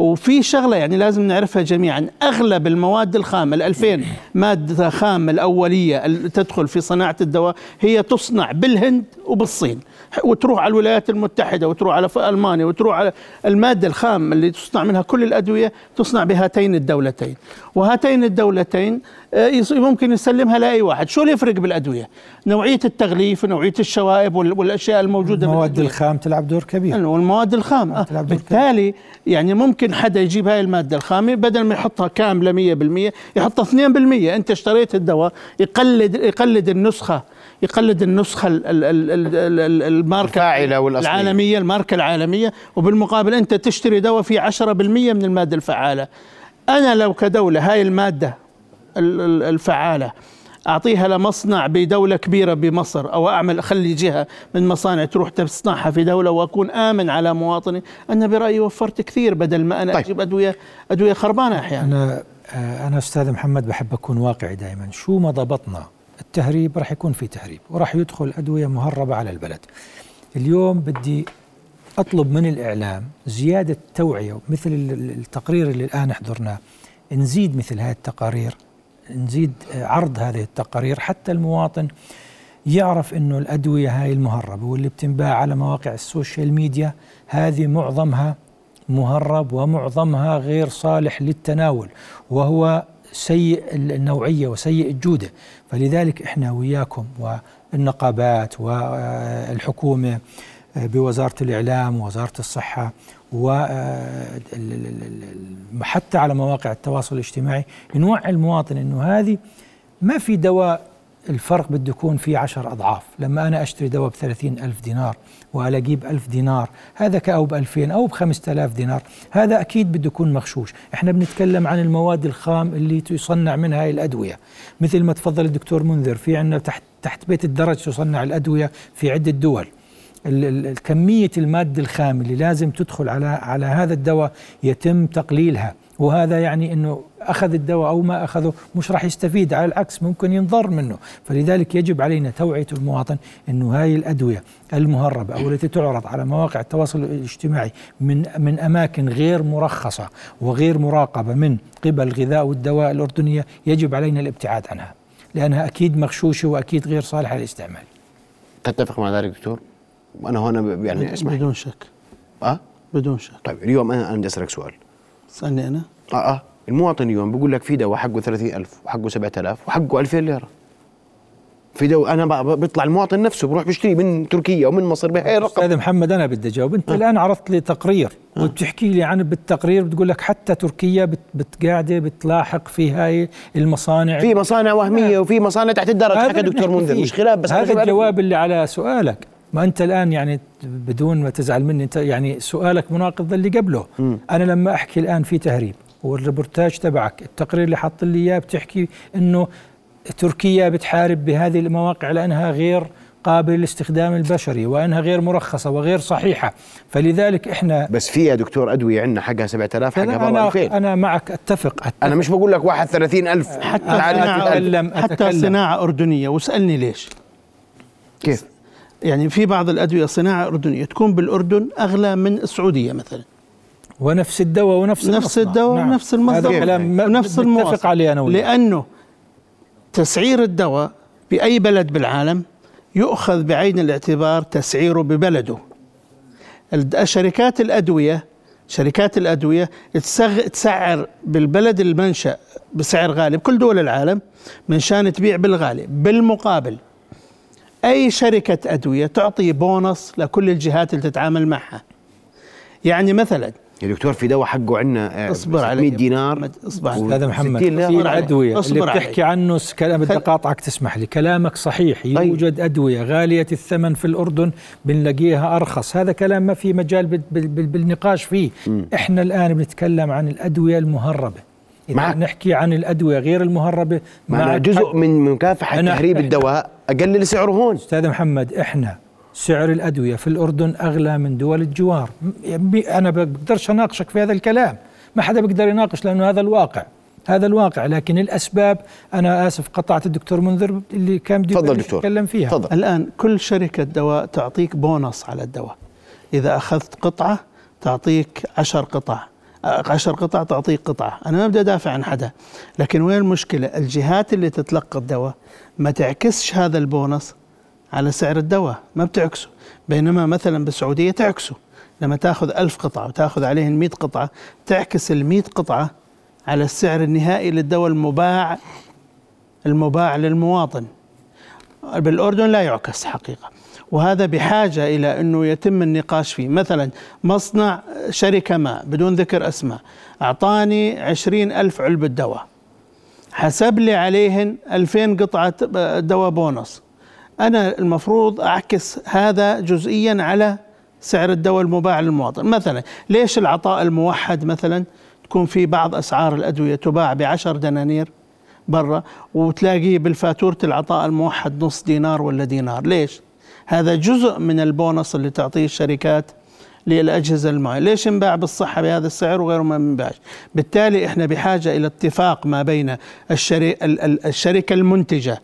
وفي شغلة يعني لازم نعرفها جميعا. أغلب المواد الخام ال 2000 مادة خام الأولية اللي تدخل في صناعة الدواء هي تصنع بالهند وبالصين. وتروح على الولايات المتحدة وتروح على ألمانيا وتروح على المادة الخام اللي تصنع منها كل الأدوية تصنع بهاتين الدولتين. وهاتين الدولتين ممكن يسلمها لأي واحد شو اللي يفرق بالأدوية نوعية التغليف ونوعيه الشوائب وال- والأشياء الموجودة المواد بالأدوية. الخام تلعب دور كبير والمواد الخام آه. تلعب دور بالتالي يعني ممكن حدا يجيب هاي المادة الخامة بدل ما يحطها كاملة 100% يحطها 2% أنت اشتريت الدواء يقلد يقلد النسخة يقلد النسخة ال- ال- ال- ال- ال- ال- الماركة الفاعلة والأصلية. العالمية الماركة العالمية وبالمقابل أنت تشتري دواء فيه 10% من المادة الفعالة أنا لو كدولة هاي المادة ال- ال- الفعالة. أعطيها لمصنع بدولة كبيرة بمصر أو أعمل أخلي جهة من مصانع تروح تصنعها في دولة وأكون آمن على مواطني. أنا برأيي وفرت كثير بدل ما أنا طيب. أجيب أدوية أدوية خربانة أحيانا. أنا آه، أنا أستاذ محمد بحب أكون واقعي دائما شو ما ضبطنا التهريب راح يكون في تهريب وراح يدخل أدوية مهربة على البلد. اليوم بدي أطلب من الإعلام زيادة توعية مثل ال- ال- التقرير اللي الآن حضرناه نزيد مثل هذه التقارير. نزيد عرض هذه التقارير حتى المواطن يعرف إنه الأدوية هاي المهربة واللي بتنباع على مواقع ال social media هذه معظمها مهرب ومعظمها غير صالح للتناول وهو سيء النوعية وسيء الجودة. فلذلك إحنا وياكم والنقابات والحكومة بوزارة الإعلام ووزارة الصحة وحتى على مواقع التواصل الاجتماعي نوعي المواطن إنه هذه ما في دواء الفرق بده يكون فيه عشر أضعاف. لما أنا أشتري دواء بثلاثين ألف دينار وألاقيه بألف دينار هذا كأو بألفين أو بخمسة آلاف دينار هذا أكيد بده يكون مغشوش. إحنا بنتكلم عن المواد الخام اللي تصنع منها الأدوية. مثل ما تفضل الدكتور منذر في عندنا تحت, تحت بيت الدرج تصنع الأدوية في عدة دول. كمية المادة الخام اللي لازم تدخل على على هذا الدواء يتم تقليلها. وهذا يعني إنه أخذ الدواء أو ما أخذه مش راح يستفيد على العكس ممكن ينضر منه. فلذلك يجب علينا توعية المواطن إنه هاي الأدوية المهربة أو التي تعرض على مواقع التواصل الاجتماعي من من أماكن غير مرخصة وغير مراقبة من قبل الغذاء والدواء الأردنية يجب علينا الابتعاد عنها لأنها أكيد مغشوشة وأكيد غير صالحة للاستعمال. تتفق مع ذلك دكتور؟ وأنا هنا يعني اسمح بدون شك؟ آه؟ بدون شك. طيب اليوم أنا بدي أسألك سؤال. اسالني أنا؟ آه آه. المواطن اليوم بيقول لك في دواء حقه 30000 وحقه 7000 وحقه 2000 ليرة. في دواء أنا بيطلع المواطن نفسه بروح بيشتري من تركيا ومن مصر بهي الرقم أستاذ محمد أنا بدي أجاوب. أنت الآن عرضت لي تقرير وبتحكي لي عن بالتقرير بتقول لك حتى تركيا بت بتقاعده بتلاحق في هاي المصانع. في مصانع وهمية وفي مصانع تحت الدرج. هذا حكى دكتور منذر. مش خلاف بس أنا هذا الجواب اللي على سؤالك. ما أنت الآن يعني بدون ما تزعل مني أنت يعني سؤالك مناقض اللي قبله. أنا لما أحكي الآن في تهريب والريبورتاج تبعك التقرير اللي حط لي إياه بتحكي إنه تركيا بتحارب بهذه المواقع لأنها غير قابل للاستخدام البشري وأنها غير مرخصة وغير صحيحة. فلذلك إحنا بس في يا دكتور أدوية عندنا حقها 7000 حقها برا أنا, 2000 أنا معك أتفق, أتفق. أنا مش بقول لك واحد 30000 حتى أتكلم- حتى أتكلم. صناعة أردنية واسألني ليش. كيف؟ يعني في بعض الأدوية صناعة أردنية تكون بالأردن أغلى من السعودية مثلا ونفس الدواء ونفس نفس المصنع. الدواء نعم. ونفس المصدر هذا كلام ونفس عليه أنا وياك. لأنه تسعير الدواء بأي بلد بالعالم يؤخذ بعين الاعتبار تسعيره ببلده الد- شركات الأدوية شركات الأدوية تسغ تسعر بالبلد المنشأ بسعر غالي بكل دول العالم من شان تبيع بالغالي بالمقابل أي شركة أدوية تعطي بونص لكل الجهات اللي تتعامل معها. يعني مثلا يا دكتور في دواء حقه عندنا اصبر علي. 100 دينار اصبر و- أستاذ محمد 60 ليرة. في. الادويه اللي. بتحكي عنه كلام بدي أقاطعك تسمح لي. كلامك صحيح. يوجد أدوية غالية الثمن في الأردن بنلاقيها أرخص. هذا كلام ما في مجال بال- بال- بال- بالنقاش فيه. إحنا الآن بنتكلم عن الأدوية المهربة. إذا معك. نحكي عن الأدوية غير أنا معك جزء حق. من مكافحة أنا- تهريب إحنا- الدواء أقلل سعره هون. أستاذ محمد إحنا سعر الأدوية في الأردن أغلى من دول الجوار. أنا بقدرش أناقشك في هذا الكلام. ما حدا بيقدر يناقش لأنه هذا الواقع هذا الواقع. لكن الأسباب أنا آسف قطعت الدكتور منذر اللي كان بده. يتكلم فيها. تفضل. الآن كل شركة دواء تعطيك بونص على الدواء. إذا أخذت قطعة تعطيك عشر قطع. عشر قطع تعطيك قطعة. أنا ما بدي أدافع عن حدا. لكن وين المشكلة؟ الجهات اللي تتلقى الدواء ما تعكسش هذا البونص على سعر الدواء ما بتعكسه. بينما مثلا بالسعودية تعكسه. لما تأخذ ألف قطعة وتأخذ عليهن 100 قطعة تعكس ال 100 قطعة على السعر النهائي للدواء المباع المباع للمواطن. بالأردن لا يعكس حقيقة. وهذا بحاجة إلى أنه يتم النقاش فيه. مثلا مصنع شركة ما بدون ذكر أسماء أعطاني عشرين ألف علبة دواء حسب لي عليهن ألفين قطعة دواء بونص. أنا المفروض أعكس هذا جزئيا على سعر الدواء المباع للمواطن. مثلا ليش العطاء الموحد مثلا تكون في بعض أسعار الأدوية تباع بعشر دنانير برا وتلاقيه بالفاتورة العطاء الموحد نص دينار ولا دينار؟ ليش؟ هذا جزء من البونص اللي تعطيه الشركات للأجهزة المعينة ليش انباع بالصحة بهذا السعر وغيره ما انباعش بالتالي إحنا بحاجة إلى اتفاق ما بين الشركة المنتجة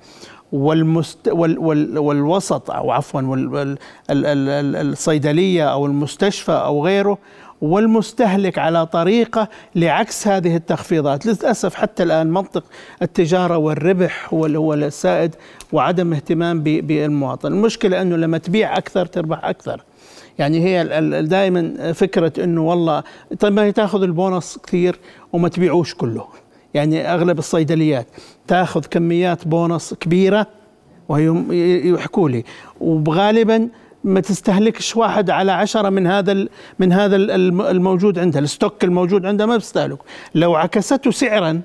والمست وال وال والوسط أو عفوا وال وال ال ال ال الصيدلية أو المستشفى أو غيره والمستهلك على طريقه لعكس هذه التخفيضات، للأسف حتى الآن منطق التجارة والربح هو هو السائد وعدم اهتمام بالمواطن، المشكلة أنه لما تبيع أكثر تربح أكثر. يعني هي دائما فكرة أنه والله طيب ما تأخذ البونص كثير وما تبيعوش كله. يعني أغلب الصيدليات تأخذ كميات بونص كبيرة وهي يحكوا لي وغالبا ما تستهلكش واحد على عشرة من هذا ال- من هذا ال- الم- الموجود عندها الستوك الموجود عندها ما بيستهلك لو عكسته سعرا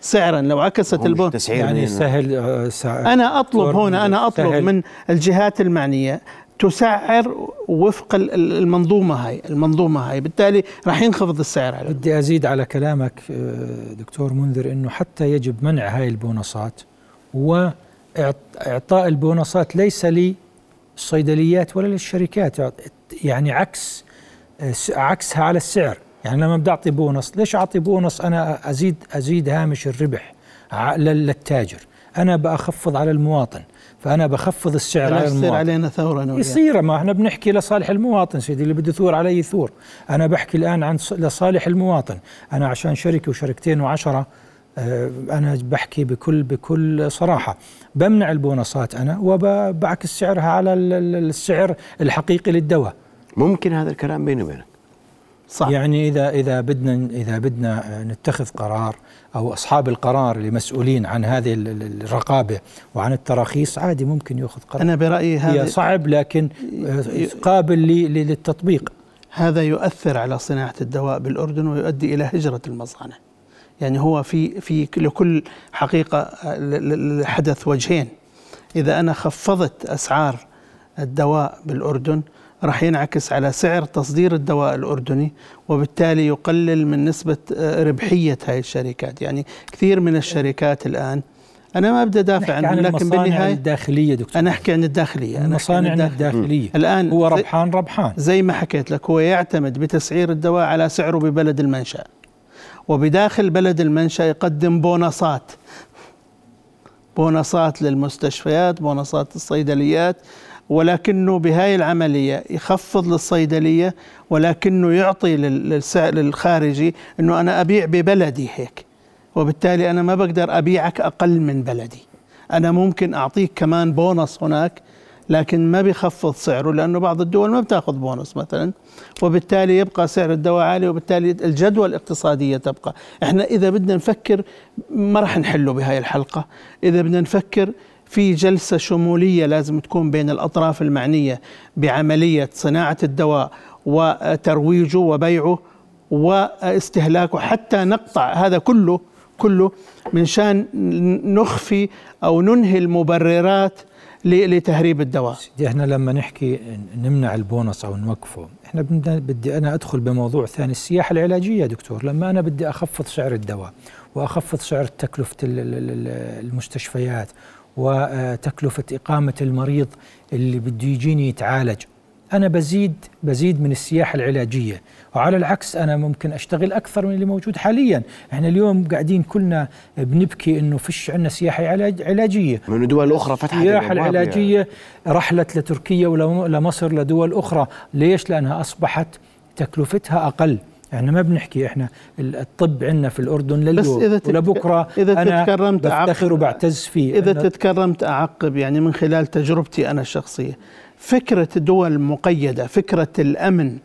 سعرا لو عكست البون يعني سهل آه، أنا أطلب هنا أنا أطلب سهل. من الجهات المعنية تسعر وفق ال- ال- المنظومة هاي المنظومة هاي. بالتالي راح ينخفض السعر على بدي أزيد على كلامك آه، دكتور منذر إنه حتى يجب منع هاي البونصات واعطاء البونصات ليس للصيدليات ولا للشركات يعني عكس عكسها على السعر. يعني لما بدي أعطي بونص ليش أعطي بونص؟ أنا أزيد أزيد هامش الربح للتاجر. أنا بخفض على المواطن فأنا بخفض السعر على يصير المواطن. علينا ثورة وياك. يصير ما إحنا بنحكي لصالح المواطن سيدي اللي بده يثور عليه يثور. أنا بحكي الآن عن لصالح المواطن. أنا عشان شركة وشركتين وعشرة أنا بحكي بكل بكل صراحة. بمنع البونصات أنا وبعكس سعرها على ال- ال- السعر الحقيقي للدواء. ممكن هذا الكلام بيني وبينك. صح. يعني اذا إذا بدنا إذا بدنا نتخذ قرار أو أصحاب القرار اللي مسؤولين عن هذه ال- ال- الرقابة وعن التراخيص عادي ممكن يأخذ قرار. أنا برأيي هذا- هي صعب لكن آه، قابل للتطبيق. هذا يؤثر على صناعة الدواء بالأردن ويؤدي إلى هجرة المصانع. يعني هو في في لكل حقيقة آه، ل- ل- حدث وجهين. إذا أنا خفضت أسعار الدواء بالأردن راح ينعكس على سعر تصدير الدواء الأردني وبالتالي يقلل من نسبة آه، ربحية هاي الشركات. يعني كثير من الشركات الآن أنا ما بدي أدافع نحكي عن عنهم لكن بالنهاية الداخلية دكتور. أنا أحكي عن الداخلية. أنا أحكي عن المصانع الداخل- الداخلية. الآن هو ربحان ربحان. زي ما حكيت لك هو يعتمد بتسعير الدواء على سعره ببلد المنشأ. وبداخل بلد المنشأ يقدم بونصات. بونصات للمستشفيات بونصات الصيدليات ولكنه بهاي العملية يخفض للصيدلية ولكنه يعطي لل- للسعر للخارجي أنه أنا أبيع ببلدي هيك. وبالتالي أنا ما بقدر أبيعك أقل من بلدي. أنا ممكن أعطيك كمان بونص هناك لكن ما بيخفض سعره لأنه بعض الدول ما بتاخذ بونص مثلا وبالتالي يبقى سعر الدواء عالي وبالتالي الجدوى الاقتصادية تبقى. إحنا إذا بدنا نفكر ما راح نحله بهاي الحلقة. إذا بدنا نفكر في جلسة شمولية لازم تكون بين الأطراف المعنية بعملية صناعة الدواء وترويجه وبيعه واستهلاكه حتى نقطع هذا كله كله من شان نخفي أو ننهي المبررات لتهريب الدواء. دي إحنا لما نحكي نمنع البونص أو نوقفه إحنا بدي أنا أدخل بموضوع ثاني السياحة العلاجية دكتور. لما أنا بدي أخفض سعر الدواء وأخفض سعر تكلفة ال- ال- ال- المستشفيات وتكلفة إقامة المريض اللي بده يجيني يتعالج أنا بزيد بزيد من السياحة العلاجية. وعلى العكس أنا ممكن أشتغل أكثر من اللي موجود حاليا. إحنا اليوم قاعدين كلنا بنبكي إنه فيش عندنا سياحة علاج علاجية. من دول أخرى فتحت السياحة العلاجية رحلت لتركيا ولمصر لدول أخرى. ليش؟ لأنها أصبحت تكلفتها أقل. إحنا ما بنحكي إحنا الطب عندنا في الأردن لليوم. إذا تتك- ولبكرة إذا أنا تتكرمت بفتخر وبعتز فيه. إذا أنا- تتكرمت أعقب يعني من خلال تجربتي أنا الشخصية. فكرة دول مقيدة فكرة الأمن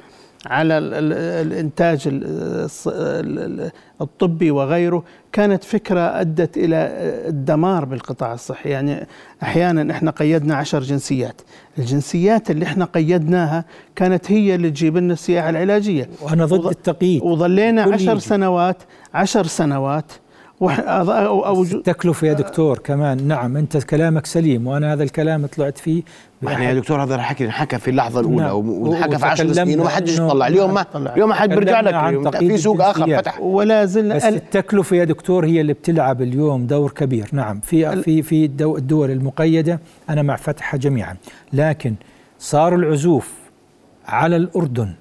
على ال- ال- الإنتاج ال- الص- ال- ال- الطبي وغيره كانت فكرة أدت إلى الدمار بالقطاع الصحي. يعني أحيانا إحنا قيدنا عشر جنسيات. الجنسيات اللي إحنا قيدناها كانت هي اللي تجيب لنا السياحة العلاجية. وأنا ضد التقييد. وظلينا عشر. سنوات عشر سنوات أو التكلفة يا دكتور كمان. نعم أنت كلامك سليم وأنا هذا الكلام طلعت فيه إحنا يا دكتور هذا حكي انحكى في اللحظة الأولى نعم. وانحكى في 10 وتكلمنا سنين وما حدش يطلع اليوم ما. اليوم ما حد بيرجع لك. في سوق آخر. فتح. ولا زلنا بس التكلفة يا دكتور هي اللي بتلعب اليوم دور كبير. نعم في في في الدو- الدول المقيدة أنا مع فتحها جميعا. لكن صار العزوف على الأردن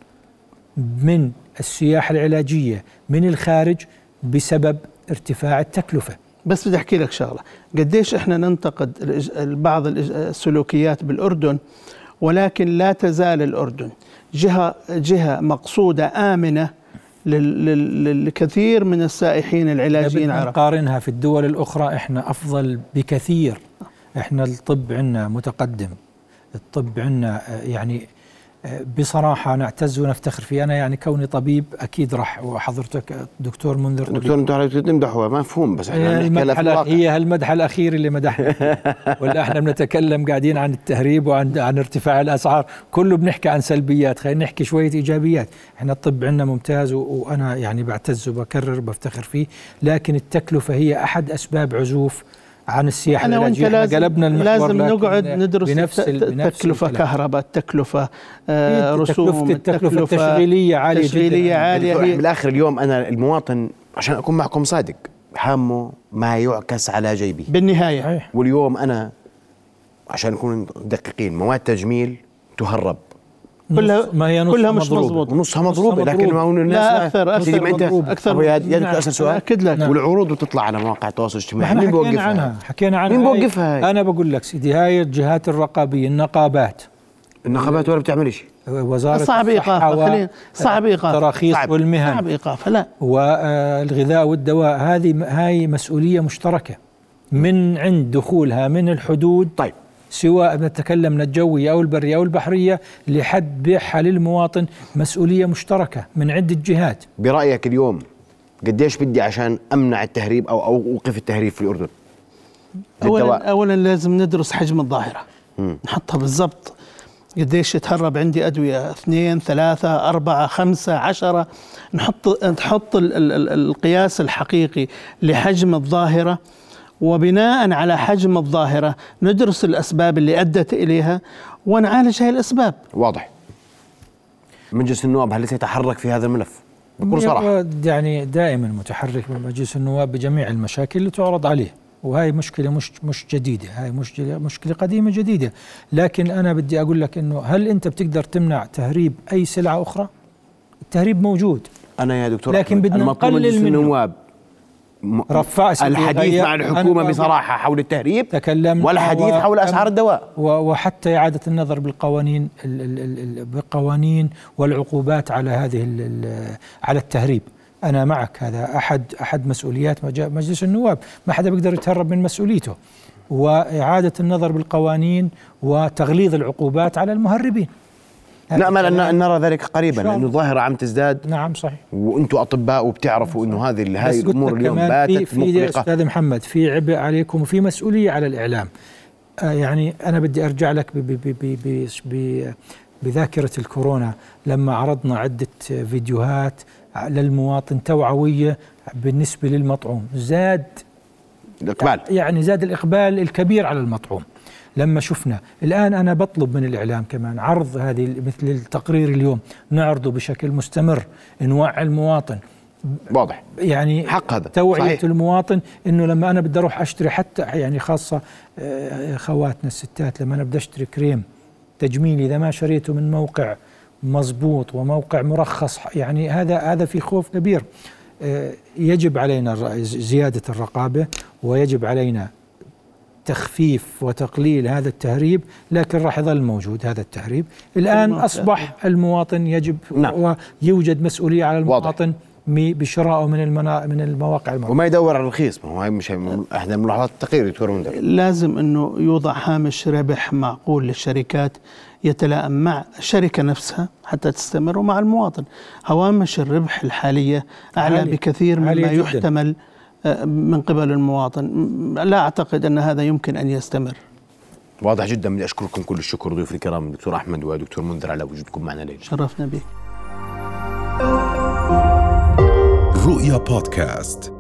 من السياحة العلاجية من الخارج بسبب ارتفاع التكلفة. بس بدي أحكي لك شغلة. قديش إحنا ننتقد بعض السلوكيات بالأردن ولكن لا تزال الأردن جهة جهة مقصودة آمنة لل- لل- للكثير من السائحين العلاجيين العرب نقارنها في الدول الأخرى إحنا أفضل بكثير. إحنا الطب عندنا متقدم. الطب عندنا يعني بصراحة نعتز ونفتخر فيه. أنا يعني كوني طبيب أكيد راح وحضرتك دكتور منذر. دكتور على تمدحوا مفهوم بس إحنا هي بنحكي هلا في المدح الواقع هي هالمدح الأخير اللي مدحنا. ولا إحنا بنتكلم قاعدين عن التهريب وعن عن ارتفاع الأسعار. كله بنحكي عن سلبيات. خلينا نحكي شوية إيجابيات. إحنا الطب عندنا ممتاز وأنا يعني بعتز وبكرر وبفتخر فيه. لكن التكلفة هي أحد أسباب عزوف عن السياحة أنا وأنت لازم قلبنا المحور لازم نقعد ندرس بنفس ال- الت- بنفس التكلفة. كهرباء التكلفة آه، التكلفة- رسوم التكلفة التشغيلية عالية تشغيلية جداً. عالية. هي بالآخر اليوم أنا المواطن عشان أكون معكم صادق هامه ما يعكس على جيبي. بالنهاية. واليوم أنا عشان نكون دقيقين مواد تجميل تهرب. كلها ما هي نص كلها مش مضروبة. مضبوط. ونصها مضروبة لكن ما هو الناس لا أكثر أكثر ما أنت مضروبة. أكثر أبو يا. دكتور أسأل سؤال. أكد لك. والعروض بتطلع على مواقع التواصل ما الاجتماعي. إحنا مين حكينا بوقفها؟ عنها حكينا عنها. مين بوقفها هاي؟ أنا بقول لك سيدي هاي الجهات الرقابية النقابات. النقابات ولا بتعمل شيء وزارة صعب خلينا صعب ايقافها التراخيص صعب. والمهن. صعب ايقافها لا. والغذاء والدواء هذه هاي مسؤولية مشتركة من عند دخولها من الحدود. طيب. سواء نتكلم من الجوية أو البرية أو البحرية لحد بيعها للمواطن مسؤولية مشتركة من عدة جهات برأيك اليوم قديش بدي عشان أمنع التهريب أو أو أوقف التهريب في الأردن؟ اولا للدواء. اولا لازم ندرس حجم الظاهرة مم. نحطها بالضبط قديش يتهرب عندي أدوية اثنين ثلاثة أربعة خمسة عشرة نحط نحط ال ال ال القياس الحقيقي لحجم الظاهرة وبناء على حجم الظاهرة ندرس الأسباب اللي أدت إليها ونعالج هذه الأسباب. واضح. مجلس النواب هل سيتحرك في هذا الملف؟ بكل صراحة. يعني دائما متحرك بمجلس النواب بجميع المشاكل اللي تعرض عليه. وهي مشكلة مش مش جديدة. هاي مشكلة مشكلة قديمة جديدة. لكن أنا بدي أقول لك إنه هل أنت بتقدر تمنع تهريب أي سلعة أخرى؟ التهريب موجود. أنا يا دكتور لكن بدنا نقلل مجلس منه. النواب رفع الحديث مع بقول- بصراحة حول التهريب تكلمنا والحديث و- حول أسعار الدواء. وحتى إعادة النظر بالقوانين ال- ال- ال- ال- بالقوانين والعقوبات على هذه ال- ال- على التهريب. أنا معك هذا أحد أحد مسؤوليات مج- مجلس النواب. ما حدا بيقدر يتهرب من مسؤوليته. وإعادة النظر بالقوانين وتغليظ العقوبات على المهربين. نامل ان الكلام- أن نرى ذلك قريبا لأنه. الظاهره عم تزداد. نعم صحيح. وأنتم أطباء وبتعرفوا إنه هذه هاي الأمور اليوم في باتت في مقلقة. أستاذ محمد في عبء عليكم وفي مسؤولية على الإعلام. آه يعني أنا بدي أرجع لك بذاكرة الكورونا. لما عرضنا عدة فيديوهات للمواطن توعوية بالنسبة للمطعوم زاد الإقبال. يعني زاد الإقبال الكبير على المطعوم. لما شفنا. الآن أنا بطلب من الإعلام كمان عرض هذه مثل التقرير اليوم نعرضه بشكل مستمر نوعي المواطن. واضح. يعني حق هذا. توعية صحيح. المواطن إنه لما أنا بدي أروح أشتري حتى يعني خاصة آه، خواتنا الستات لما أنا بدي أشتري كريم تجميلي إذا ما شريته من موقع مزبوط وموقع مرخص يعني هذا هذا في خوف كبير. آه، يجب علينا زيادة الرقابة ويجب علينا تخفيف وتقليل هذا التهريب لكن راح يظل موجود هذا التهريب الآن. أصبح المواطن يجب نعم. ويوجد مسؤولية على واضح. المواطن م- بشرائه من المنا من المواقع الموجودة وما يدور على الرخيص ما هو هاي مش احدى ملاحظات التقرير دكتور لازم إنه يوضع هامش ربح معقول للشركات يتلائم مع الشركة نفسها حتى تستمر ومع المواطن هوامش الربح الحالية أعلى عالية. بكثير مما جداً. يحتمل آه، من قبل المواطن. لا أعتقد أن هذا يمكن أن يستمر. واضح جدا بدي أشكركم كل الشكر ضيوف الكرام دكتور أحمد ودكتور منذر على وجودكم معنا ليلى شرفنا بك. رؤيا بودكاست.